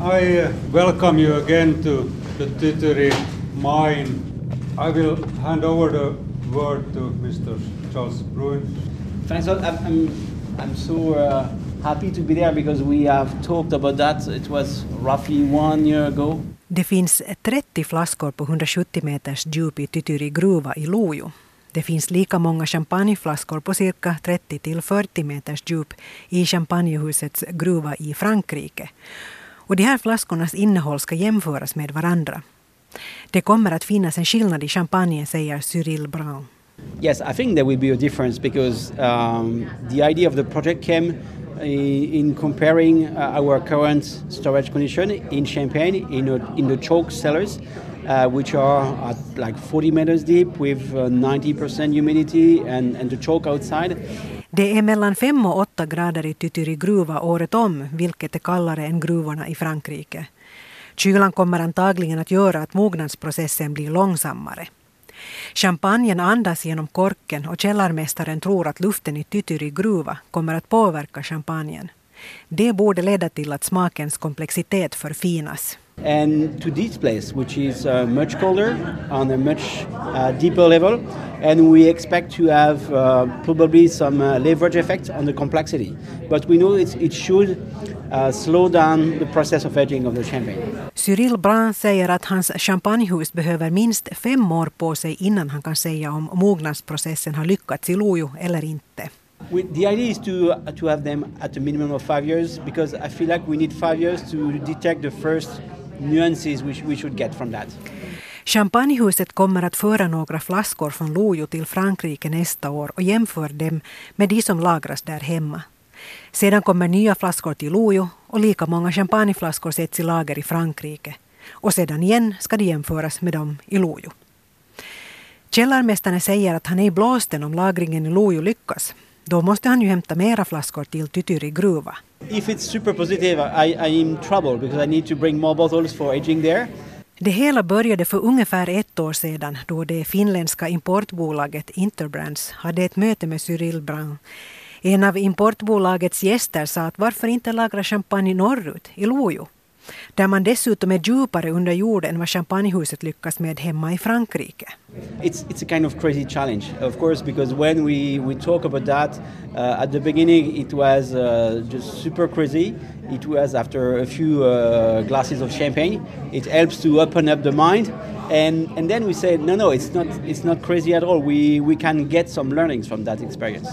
I uh, welcome you again to the Tytöri mine. I will hand over the word to Mr. Charles Bruin. Thanks a lot. I'm, I'm, I'm so uh, happy to be there because we have talked about that. It was roughly one year ago. Det finns 30 flaskor på 170 meters djup i Tytyri gruva i Lojo. Det finns lika många champagneflaskor på cirka 30 till 40 meters djup i champagnehusets gruva i Frankrike. Och de här flaskornas innehåll ska jämföras med varandra. Det kommer att finnas en skillnad i säger Cyril. Yes, I think there will be a difference because um, the idea of the project came in comparing uh, our current storage condition in Champagne in, a, in the chalk cellars, uh, which are at like 40 meters deep with uh, 90% humidity and, and the chalk outside. Det är mellan 5 och 8 grader i Tytyri gruva året om, vilket är kallare än gruvorna i Frankrike. Kylan kommer antagligen att göra att mognadsprocessen blir långsammare. Champagnen andas genom korken och källarmästaren tror att luften i Tytyri gruva kommer att påverka champagnen. Det borde leda till att smakens komplexitet förfinas. And to this place, which is uh, much colder on a much uh, deeper level, and we expect to have uh, probably some uh, leverage effect on the complexity. But we know it should uh, slow down the process of aging of the champagne. Cyril Brun säger att hans champagnehus behöver minst fem år på sig innan han kan säga om mognadsprocessen har lyckats i Lojo eller inte. We, the idea is to to have them at a minimum of five years because I feel like we need five years to detect the first nuances we, we should get from that. Champagnehuset kommer att föra några flaskor från Lojo till Frankrike nästa år och jämför dem med de som lagras där hemma. Sedan kommer nya flaskor till Lojo och lika många champagneflaskor sätts i lager i Frankrike. Och sedan igen ska de jämföras med dem i Lojo. Källarmästaren säger att han är i blåsten om lagringen i Lojo lyckas. Då måste han ju hämta mera flaskor till Tytyri gruva. If it's super positive, I, I'm in trouble because I need to bring more bottles for aging there. Det hela började för ungefär ett år sedan då det finländska importbolaget Interbrands hade ett möte med Cyril Brown. En av importbolagets gäster sa att varför inte lagra champagne norrut, i Lojo? Där man dessutom är djupare under vad champagnehuset lyckas med hemma i Frankrike. It's, it's a kind of crazy challenge, of course, because when we, we talk about that, uh, at the beginning it was uh, just super crazy. It was after a few uh, glasses of champagne. It helps to open up the mind. And, and then we said, no, no, it's not, it's not crazy at all. We, we can get some learnings from that experience.